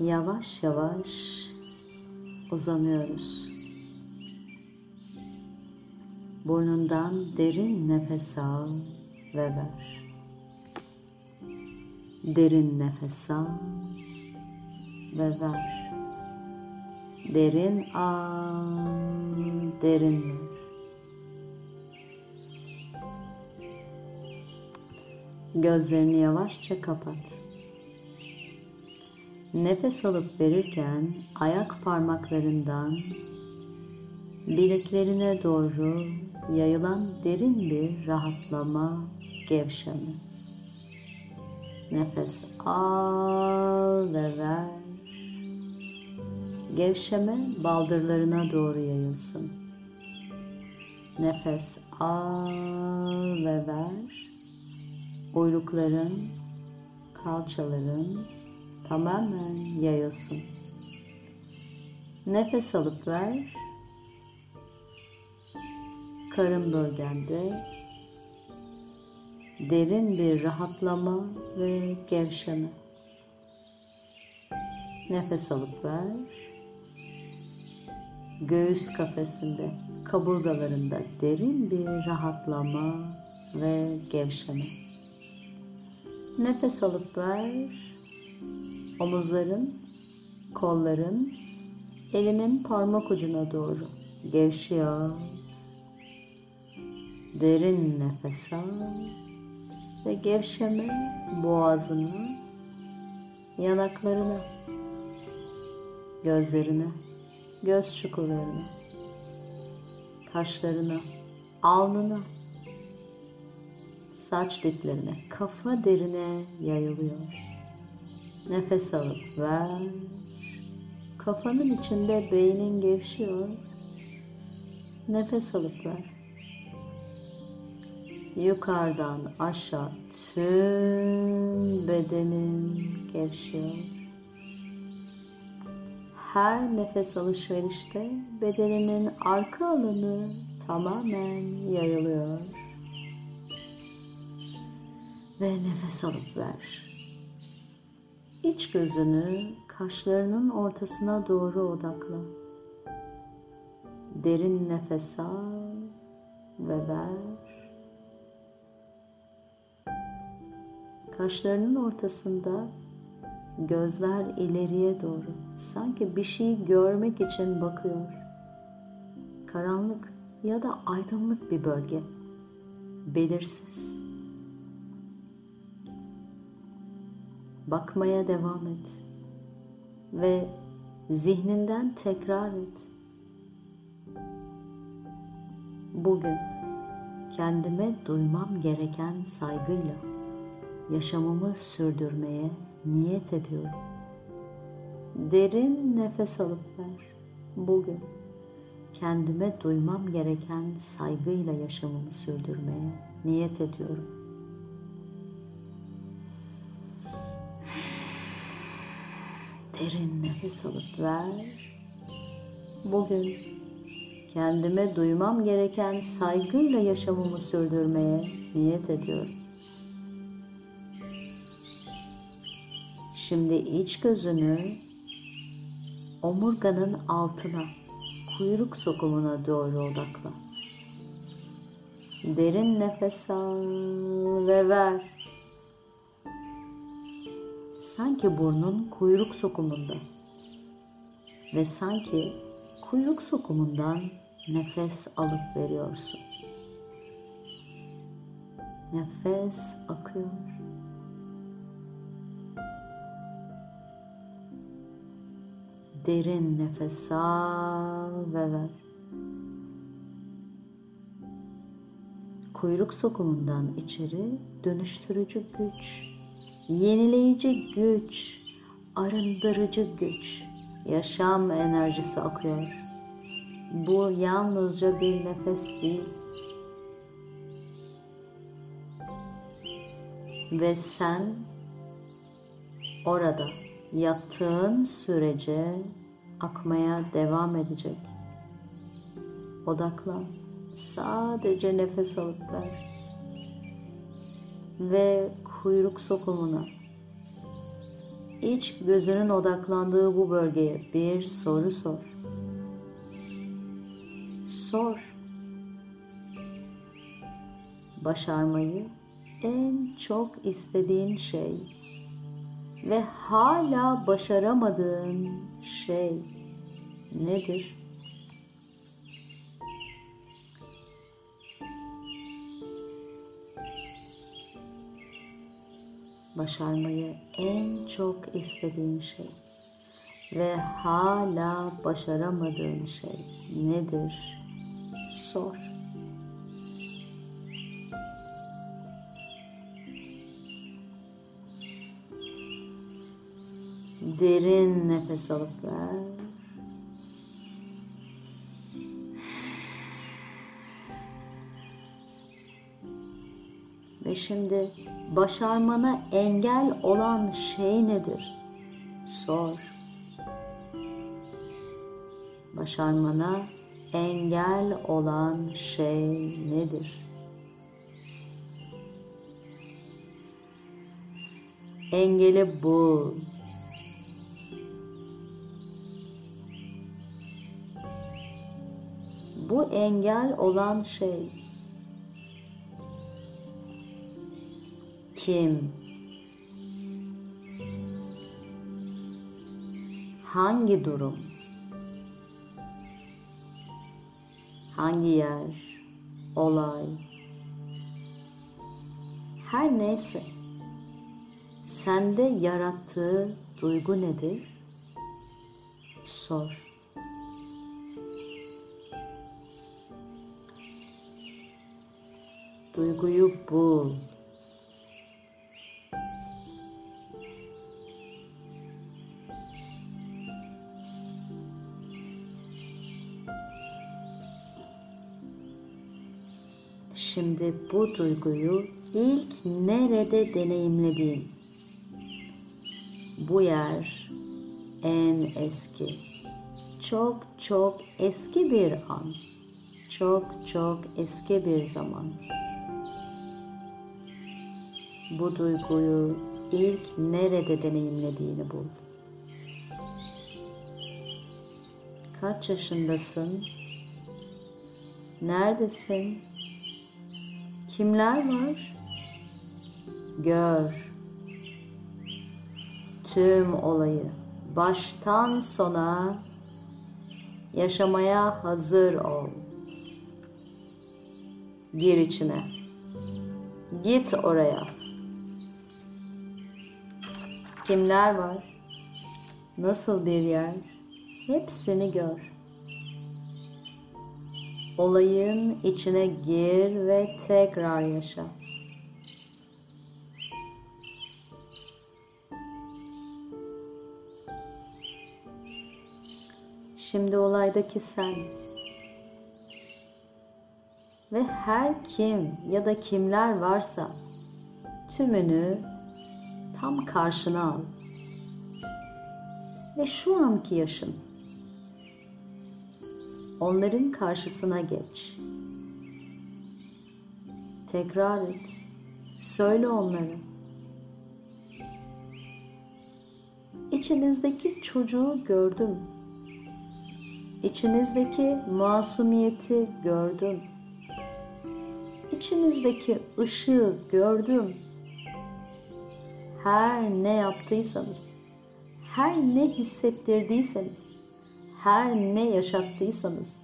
yavaş yavaş uzanıyoruz. Burnundan derin nefes al ve ver. Derin nefes al ve ver. Derin al, derin ver. Gözlerini yavaşça kapat. Nefes alıp verirken ayak parmaklarından bileklerine doğru yayılan derin bir rahatlama, gevşeme. Nefes al ve ver. Gevşeme baldırlarına doğru yayılsın. Nefes al ve ver. Uylukların, kalçaların tamamen yayılsın. Nefes alıp ver. Karın bölgende derin bir rahatlama ve gevşeme. Nefes alıp ver. Göğüs kafesinde, kaburgalarında derin bir rahatlama ve gevşeme. Nefes alıp ver. Omuzların, kolların, elinin parmak ucuna doğru gevşiyor. Derin nefes al ve gevşeme boğazına, yanaklarına, gözlerine, göz çukurlarına, kaşlarına, alnına, saç diplerine, kafa derine yayılıyor. Nefes alıp ver. Kafanın içinde beynin gevşiyor. Nefes alıp ver. Yukarıdan aşağı tüm bedenin gevşiyor. Her nefes alışverişte bedeninin arka alanı tamamen yayılıyor. Ve nefes alıp ver. İç gözünü kaşlarının ortasına doğru odakla. Derin nefes al ve ver. Kaşlarının ortasında gözler ileriye doğru sanki bir şey görmek için bakıyor. Karanlık ya da aydınlık bir bölge. Belirsiz. Bakmaya devam et ve zihninden tekrar et. Bugün kendime duymam gereken saygıyla yaşamımı sürdürmeye niyet ediyorum. Derin nefes alıp ver. Bugün kendime duymam gereken saygıyla yaşamımı sürdürmeye niyet ediyorum. Derin nefes alıp ver. Bugün kendime duymam gereken saygıyla yaşamımı sürdürmeye niyet ediyorum. Şimdi iç gözünü omurganın altına, kuyruk sokumuna doğru odakla. Derin nefes al ve ver. Sanki burnun kuyruk sokumunda ve sanki kuyruk sokumundan nefes alıp veriyorsun. Nefes akıyor. Derin nefes al ve ver. Kuyruk sokumundan içeri dönüştürücü güç, yenileyici güç, arındırıcı güç, yaşam enerjisi akıyor. Bu yalnızca bir nefes değil. Ve sen orada yattığın sürece akmaya devam edecek. Odaklan. Sadece nefes alıp ver. Ve kuyruk sokumuna iç gözünün odaklandığı bu bölgeye bir soru sor. Sor. Başarmayı en çok istediğin şey ve hala başaramadığın şey nedir? Başarmayı en çok istediğin şey ve hala başaramadığın şey nedir? Sor. Derin nefes alıp ver. Ve şimdi başarmana engel olan şey nedir? Sor. Başarmana engel olan şey nedir? Engeli bul. Bu engel olan şey kim? Hangi durum? Hangi yer? Olay? Her neyse sende yarattığı duygu nedir? Sor. Duyguyu bul. Şimdi bu duyguyu ilk nerede deneyimledin? Bu yer en eski, çok çok eski bir an, çok çok eski bir zaman. Bu duyguyu ilk nerede deneyimlediğini bul. Kaç yaşındasın? Neredesin? Kimler var? Gör. Tüm olayı baştan sona yaşamaya hazır ol. Gir içine. Git oraya. Kimler var? Nasıl bir yer? Hepsini gör. Olayın içine gir ve tekrar yaşa. Şimdi olaydaki sen ve her kim ya da kimler varsa tümünü tam karşına al. Ve şu anki yaşın onların karşısına geç. Tekrar et. Söyle onlara. İçinizdeki çocuğu gördüm. İçinizdeki masumiyeti gördüm. İçinizdeki ışığı gördüm. Her ne yaptıysanız, her ne hissettirdiyseniz, her ne yaşattıysanız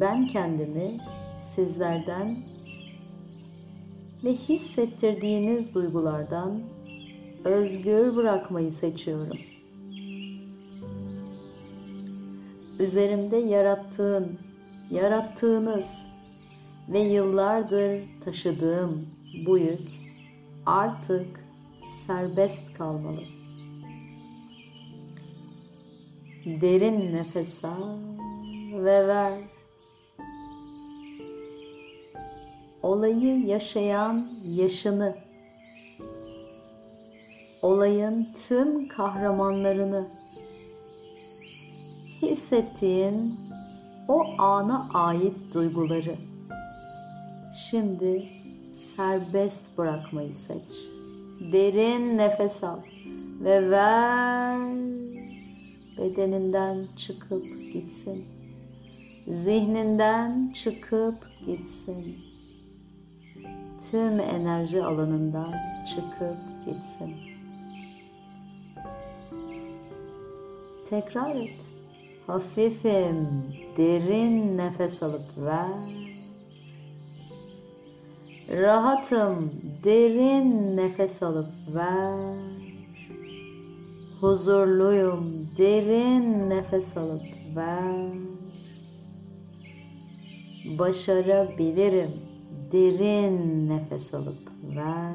ben kendimi sizlerden ve hissettirdiğiniz duygulardan özgür bırakmayı seçiyorum. Üzerimde yarattığın, yarattığınız ve yıllardır taşıdığım bu yük artık serbest kalmalı. Derin nefes al ve ver. Olayı yaşayan yaşını, olayın tüm kahramanlarını, hissettiğin o ana ait duyguları şimdi serbest bırakmayı seç. Derin nefes al ve ver. Bedeninden çıkıp gitsin. Zihninden çıkıp gitsin. Tüm enerji alanından çıkıp gitsin. Tekrar et. Hafifim, derin nefes alıp ver. Rahatım, derin nefes alıp ver. Huzurluyum, derin nefes alıp ver. Başarabilirim, derin nefes alıp ver.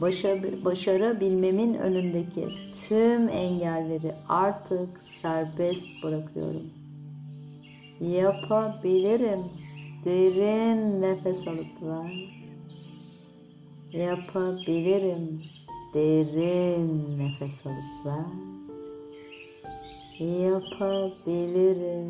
Başa- başarabilmemin önündeki tüm engelleri artık serbest bırakıyorum. Yapabilirim. Derin nefes alıp ver. Yapabilirim. Derin nefes alıp ver. Yapabilirim.